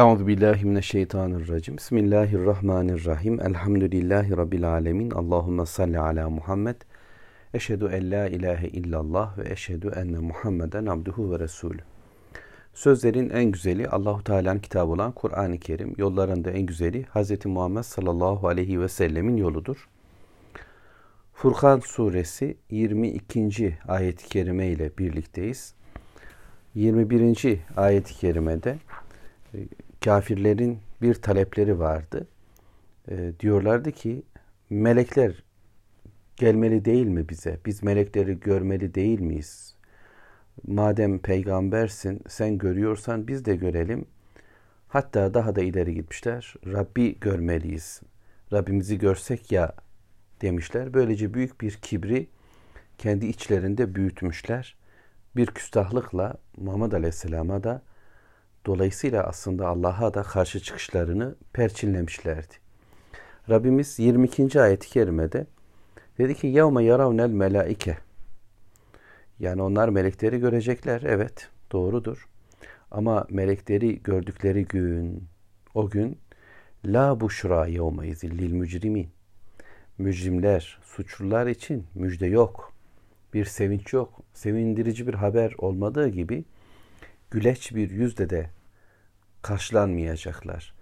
Euzu billahi mineşşeytanirracim. Bismillahirrahmanirrahim. Elhamdülillahi rabbil alamin. Allahumme salli ala Muhammed. Eşhedü en la ilahe illallah ve eşhedü enne Muhammeden abduhu ve resulü. Sözlerin en güzeli Allahu Teala'nın kitabı olan Kur'an-ı Kerim. Yollarında en güzeli Hz. Muhammed sallallahu aleyhi ve sellemin yoludur. Furkan suresi 22. ayet-i kerime ile birlikteyiz. 21. ayet-i kerimede e, kafirlerin bir talepleri vardı. E, diyorlardı ki melekler gelmeli değil mi bize? Biz melekleri görmeli değil miyiz? Madem peygambersin, sen görüyorsan biz de görelim. Hatta daha da ileri gitmişler. Rabbi görmeliyiz. Rabbimizi görsek ya demişler. Böylece büyük bir kibri kendi içlerinde büyütmüşler. Bir küstahlıkla Muhammed Aleyhisselam'a da dolayısıyla aslında Allah'a da karşı çıkışlarını perçinlemişlerdi. Rabbimiz 22. ayet-i kerimede dedi ki yevme yaravnel melaike yani onlar melekleri görecekler. Evet doğrudur. Ama melekleri gördükleri gün o gün la buşra yevme izillil mücrimin mücrimler, suçlular için müjde yok. Bir sevinç yok. Sevindirici bir haber olmadığı gibi güleç bir yüzle de karşılanmayacaklar.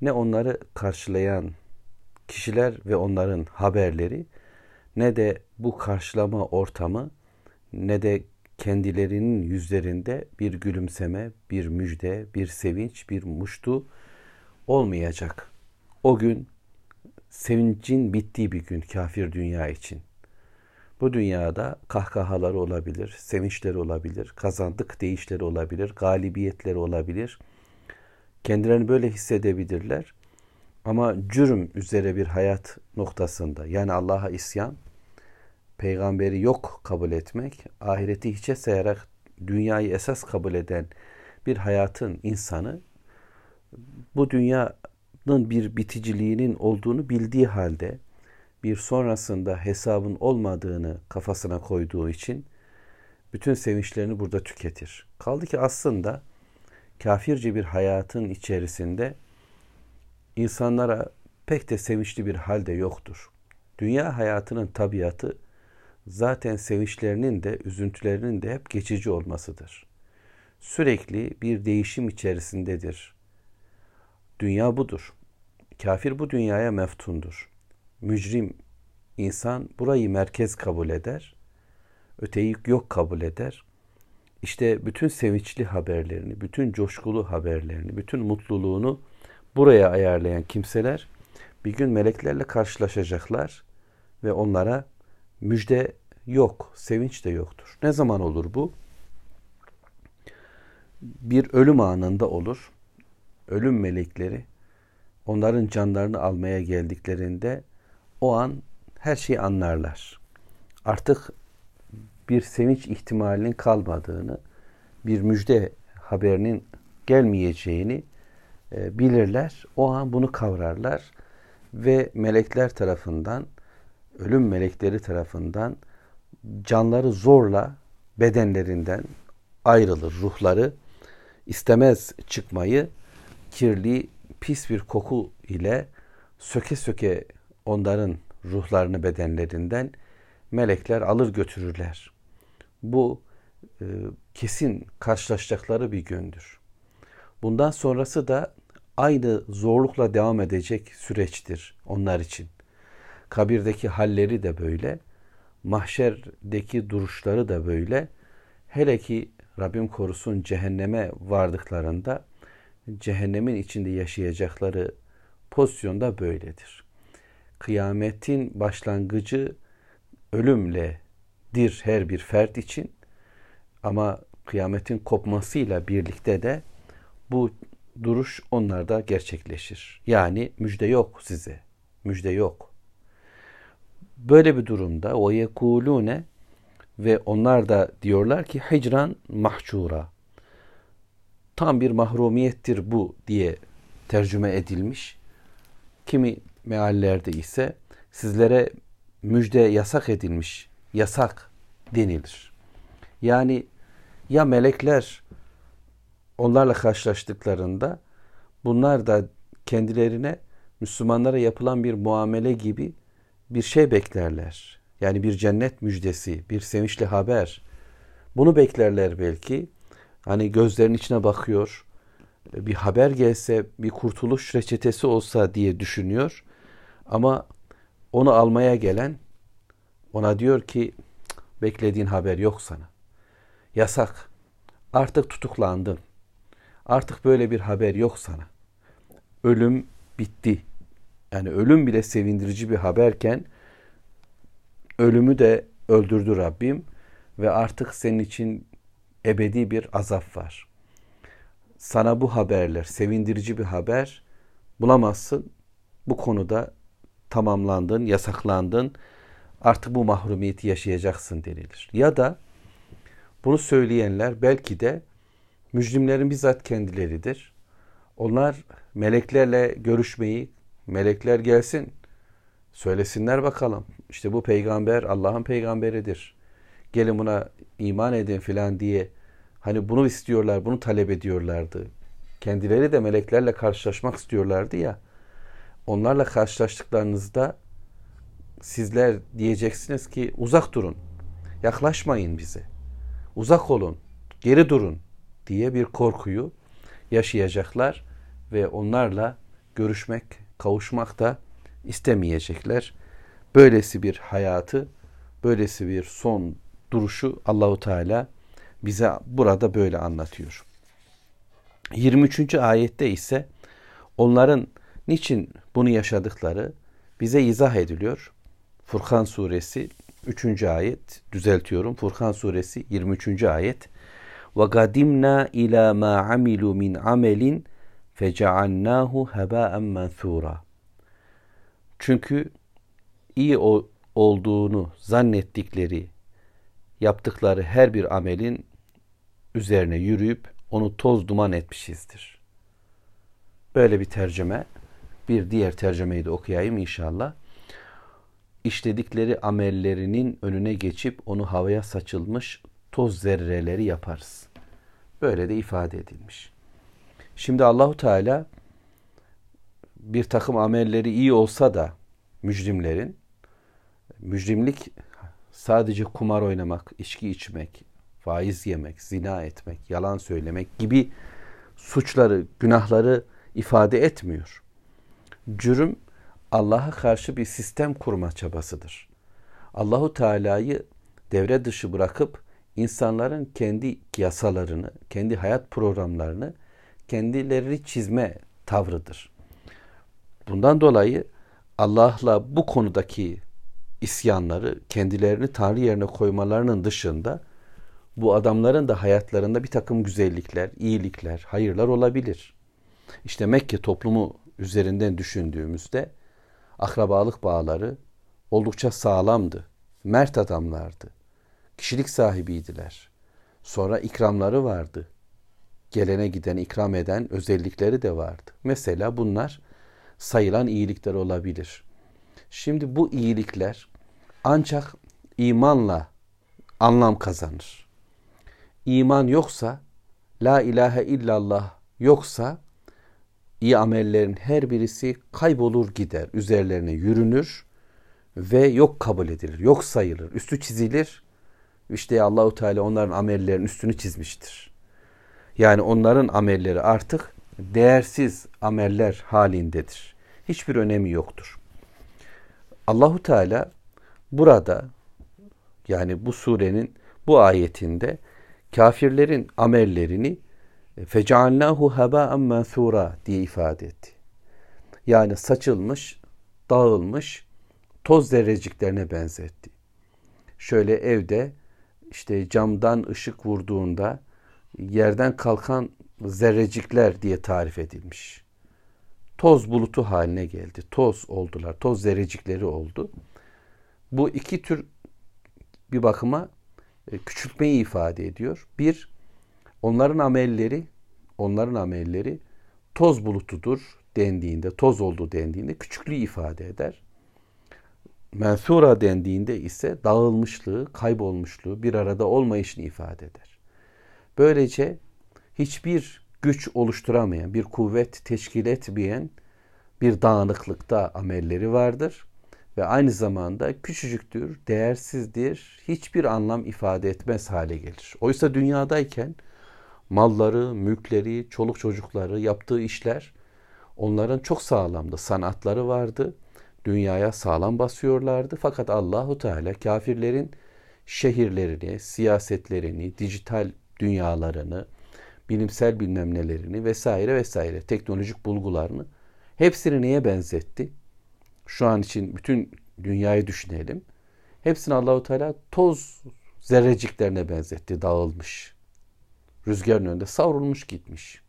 Ne onları karşılayan kişiler ve onların haberleri ne de bu karşılama ortamı ne de kendilerinin yüzlerinde bir gülümseme, bir müjde, bir sevinç, bir muştu olmayacak. O gün sevincin bittiği bir gün kafir dünya için. Bu dünyada kahkahaları olabilir, sevinçleri olabilir, kazandık deyişleri olabilir, galibiyetleri olabilir. Kendilerini böyle hissedebilirler. Ama cürüm üzere bir hayat noktasında yani Allah'a isyan, peygamberi yok kabul etmek, ahireti hiçe sayarak dünyayı esas kabul eden bir hayatın insanı bu dünya bir biticiliğinin olduğunu bildiği halde bir sonrasında hesabın olmadığını kafasına koyduğu için bütün sevinçlerini burada tüketir. Kaldı ki aslında kafirce bir hayatın içerisinde insanlara pek de sevinçli bir halde yoktur. Dünya hayatının tabiatı zaten sevinçlerinin de üzüntülerinin de hep geçici olmasıdır. Sürekli bir değişim içerisindedir Dünya budur. Kafir bu dünyaya meftundur. Mücrim insan burayı merkez kabul eder. Öteyi yok kabul eder. İşte bütün sevinçli haberlerini, bütün coşkulu haberlerini, bütün mutluluğunu buraya ayarlayan kimseler bir gün meleklerle karşılaşacaklar ve onlara müjde yok, sevinç de yoktur. Ne zaman olur bu? Bir ölüm anında olur ölüm melekleri onların canlarını almaya geldiklerinde o an her şeyi anlarlar. Artık bir sevinç ihtimalinin kalmadığını, bir müjde haberinin gelmeyeceğini e, bilirler. O an bunu kavrarlar ve melekler tarafından, ölüm melekleri tarafından canları zorla bedenlerinden ayrılır. Ruhları istemez çıkmayı kirli, pis bir koku ile söke söke onların ruhlarını bedenlerinden melekler alır götürürler. Bu e, kesin karşılaşacakları bir gündür. Bundan sonrası da aynı zorlukla devam edecek süreçtir onlar için. Kabirdeki halleri de böyle, mahşerdeki duruşları da böyle. Hele ki Rabbim korusun cehenneme vardıklarında cehennemin içinde yaşayacakları pozisyonda böyledir. Kıyametin başlangıcı ölümledir her bir fert için ama kıyametin kopmasıyla birlikte de bu duruş onlarda gerçekleşir. Yani müjde yok size. Müjde yok. Böyle bir durumda o yekulune ve onlar da diyorlar ki hicran mahcura tam bir mahrumiyettir bu diye tercüme edilmiş. Kimi meallerde ise sizlere müjde yasak edilmiş, yasak denilir. Yani ya melekler onlarla karşılaştıklarında bunlar da kendilerine Müslümanlara yapılan bir muamele gibi bir şey beklerler. Yani bir cennet müjdesi, bir sevinçli haber. Bunu beklerler belki. Hani gözlerin içine bakıyor. Bir haber gelse, bir kurtuluş reçetesi olsa diye düşünüyor. Ama onu almaya gelen ona diyor ki beklediğin haber yok sana. Yasak. Artık tutuklandın. Artık böyle bir haber yok sana. Ölüm bitti. Yani ölüm bile sevindirici bir haberken ölümü de öldürdü Rabbim ve artık senin için ebedi bir azap var. Sana bu haberler, sevindirici bir haber bulamazsın. Bu konuda tamamlandın, yasaklandın. Artık bu mahrumiyeti yaşayacaksın denilir. Ya da bunu söyleyenler belki de mücrimlerin bizzat kendileridir. Onlar meleklerle görüşmeyi, melekler gelsin, söylesinler bakalım. İşte bu peygamber Allah'ın peygamberidir. Gelin buna iman edin filan diye hani bunu istiyorlar, bunu talep ediyorlardı. Kendileri de meleklerle karşılaşmak istiyorlardı ya. Onlarla karşılaştıklarınızda sizler diyeceksiniz ki uzak durun. Yaklaşmayın bize. Uzak olun. Geri durun diye bir korkuyu yaşayacaklar ve onlarla görüşmek, kavuşmak da istemeyecekler. Böylesi bir hayatı, böylesi bir son duruşu Allahu Teala bize burada böyle anlatıyor. 23. ayette ise onların niçin bunu yaşadıkları bize izah ediliyor. Furkan suresi 3. ayet düzeltiyorum. Furkan suresi 23. ayet. Ve gadimna ila ma amilu min amelin fecealnahu heba'en menthura. Çünkü iyi olduğunu zannettikleri yaptıkları her bir amelin üzerine yürüyüp onu toz duman etmişizdir. Böyle bir tercüme. Bir diğer tercümeyi de okuyayım inşallah. İşledikleri amellerinin önüne geçip onu havaya saçılmış toz zerreleri yaparız. Böyle de ifade edilmiş. Şimdi Allahu Teala bir takım amelleri iyi olsa da mücrimlerin mücrimlik sadece kumar oynamak, içki içmek, faiz yemek, zina etmek, yalan söylemek gibi suçları, günahları ifade etmiyor. Cürüm Allah'a karşı bir sistem kurma çabasıdır. Allahu Teala'yı devre dışı bırakıp insanların kendi yasalarını, kendi hayat programlarını kendileri çizme tavrıdır. Bundan dolayı Allah'la bu konudaki isyanları kendilerini Tanrı yerine koymalarının dışında bu adamların da hayatlarında bir takım güzellikler, iyilikler, hayırlar olabilir. İşte Mekke toplumu üzerinden düşündüğümüzde akrabalık bağları oldukça sağlamdı. Mert adamlardı. Kişilik sahibiydiler. Sonra ikramları vardı. Gelene giden ikram eden özellikleri de vardı. Mesela bunlar sayılan iyilikler olabilir. Şimdi bu iyilikler ancak imanla anlam kazanır. İman yoksa, la ilahe illallah yoksa iyi amellerin her birisi kaybolur gider. Üzerlerine yürünür ve yok kabul edilir, yok sayılır, üstü çizilir. İşte Allahu Teala onların amellerinin üstünü çizmiştir. Yani onların amelleri artık değersiz ameller halindedir. Hiçbir önemi yoktur. Allahu Teala burada yani bu surenin bu ayetinde kafirlerin amellerini fecealnahu haba'en mensura diye ifade etti. Yani saçılmış, dağılmış toz zerreciklerine benzetti. Şöyle evde işte camdan ışık vurduğunda yerden kalkan zerrecikler diye tarif edilmiş. Toz bulutu haline geldi. Toz oldular. Toz zerrecikleri oldu. Bu iki tür bir bakıma e, küçültmeyi ifade ediyor. Bir, onların amelleri, onların amelleri toz bulutudur dendiğinde, toz oldu dendiğinde küçüklüğü ifade eder. Mensura dendiğinde ise dağılmışlığı, kaybolmuşluğu, bir arada olmayışını ifade eder. Böylece hiçbir güç oluşturamayan, bir kuvvet teşkil etmeyen bir dağınıklıkta amelleri vardır ve aynı zamanda küçücüktür, değersizdir, hiçbir anlam ifade etmez hale gelir. Oysa dünyadayken malları, mülkleri, çoluk çocukları, yaptığı işler onların çok sağlamdı. Sanatları vardı. Dünyaya sağlam basıyorlardı. Fakat Allahu Teala kafirlerin şehirlerini, siyasetlerini, dijital dünyalarını, bilimsel bilmem nelerini vesaire vesaire teknolojik bulgularını hepsini neye benzetti? Şu an için bütün dünyayı düşünelim. Hepsini Allahu Teala toz zerreciklerine benzetti, dağılmış. Rüzgarın önünde savrulmuş gitmiş.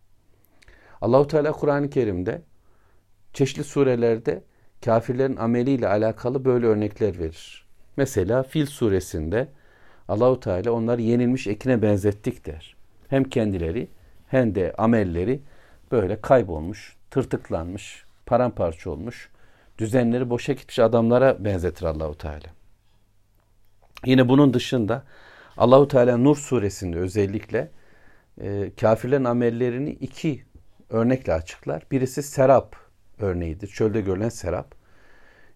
Allahu Teala Kur'an-ı Kerim'de çeşitli surelerde kafirlerin ameliyle alakalı böyle örnekler verir. Mesela Fil suresinde Allahu Teala onları yenilmiş ekine benzettik der. Hem kendileri hem de amelleri böyle kaybolmuş, tırtıklanmış, paramparça olmuş, düzenleri boşa gitmiş adamlara benzetir Allahu Teala. Yine bunun dışında Allahu Teala Nur suresinde özellikle e, kafirlerin amellerini iki örnekle açıklar. Birisi serap örneğidir. Çölde görülen serap.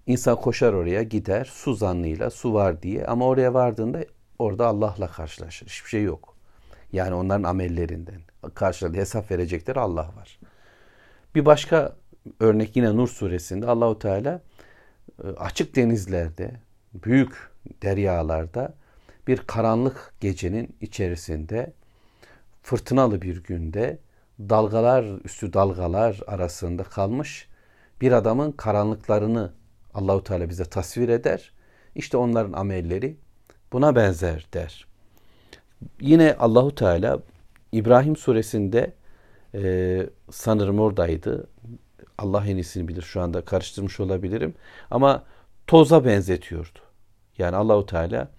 İnsan koşar oraya gider su zannıyla su var diye ama oraya vardığında orada Allah'la karşılaşır. Hiçbir şey yok. Yani onların amellerinden. Karşıladığı hesap verecekleri Allah var. Bir başka örnek yine Nur suresinde Allahu Teala e, açık denizlerde, büyük deryalarda bir karanlık gecenin içerisinde fırtınalı bir günde dalgalar üstü dalgalar arasında kalmış bir adamın karanlıklarını Allahu Teala bize tasvir eder. İşte onların amelleri buna benzer der. Yine Allahu Teala İbrahim suresinde e, sanırım oradaydı. Allah en iyisini bilir şu anda karıştırmış olabilirim. Ama toza benzetiyordu. Yani Allahu Teala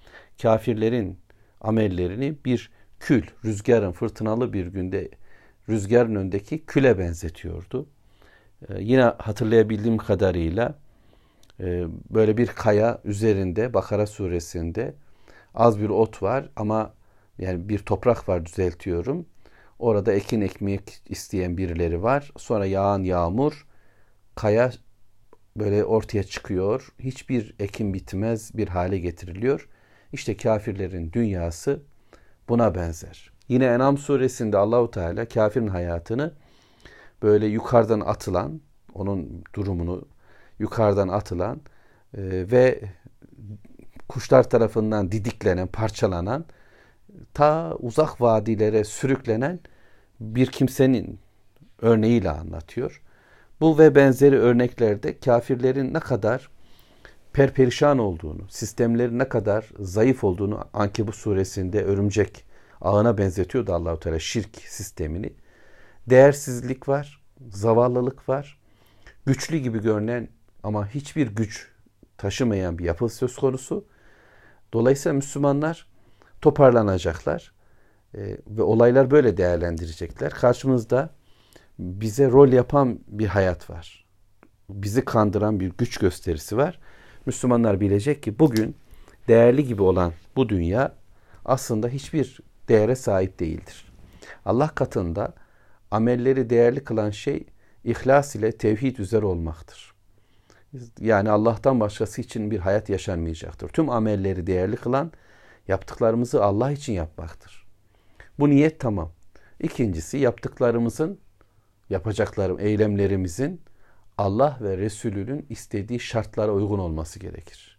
kafirlerin amellerini bir kül, rüzgarın fırtınalı bir günde rüzgarın önündeki küle benzetiyordu. Ee, yine hatırlayabildiğim kadarıyla e, böyle bir kaya üzerinde Bakara suresinde az bir ot var ama yani bir toprak var düzeltiyorum. Orada ekin ekmek isteyen birileri var. Sonra yağan yağmur kaya böyle ortaya çıkıyor. Hiçbir ekin bitmez bir hale getiriliyor. İşte kafirlerin dünyası buna benzer. Yine Enam suresinde Allahu Teala kafirin hayatını böyle yukarıdan atılan, onun durumunu yukarıdan atılan e, ve kuşlar tarafından didiklenen, parçalanan, ta uzak vadilere sürüklenen bir kimsenin örneğiyle anlatıyor. Bu ve benzeri örneklerde kafirlerin ne kadar perperişan olduğunu, sistemlerin ne kadar zayıf olduğunu Ankebut suresinde örümcek ağına benzetiyordu Allahu Teala şirk sistemini. Değersizlik var, zavallılık var. Güçlü gibi görünen ama hiçbir güç taşımayan bir yapı söz konusu. Dolayısıyla Müslümanlar toparlanacaklar e, ve olaylar böyle değerlendirecekler. Karşımızda bize rol yapan bir hayat var. Bizi kandıran bir güç gösterisi var. Müslümanlar bilecek ki bugün değerli gibi olan bu dünya aslında hiçbir değere sahip değildir. Allah katında amelleri değerli kılan şey ihlas ile tevhid üzere olmaktır. Yani Allah'tan başkası için bir hayat yaşanmayacaktır. Tüm amelleri değerli kılan yaptıklarımızı Allah için yapmaktır. Bu niyet tamam. İkincisi yaptıklarımızın, yapacaklarım, eylemlerimizin Allah ve Resulünün istediği şartlara uygun olması gerekir.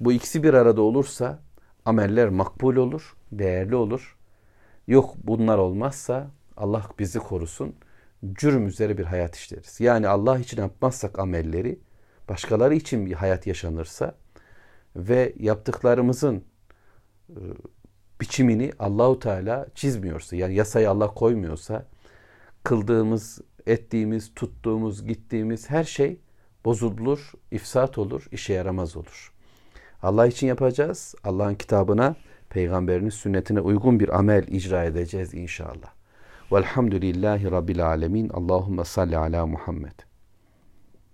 Bu ikisi bir arada olursa ameller makbul olur, değerli olur. Yok bunlar olmazsa Allah bizi korusun. Cürüm üzere bir hayat işleriz. Yani Allah için yapmazsak amelleri, başkaları için bir hayat yaşanırsa ve yaptıklarımızın e, biçimini Allahu Teala çizmiyorsa, yani yasayı Allah koymuyorsa, kıldığımız, ettiğimiz, tuttuğumuz, gittiğimiz her şey bozulur, ifsat olur, işe yaramaz olur. Allah için yapacağız. Allah'ın kitabına, peygamberinin sünnetine uygun bir amel icra edeceğiz inşallah. Velhamdülillahi Rabbil alemin. Allahümme salli ala Muhammed.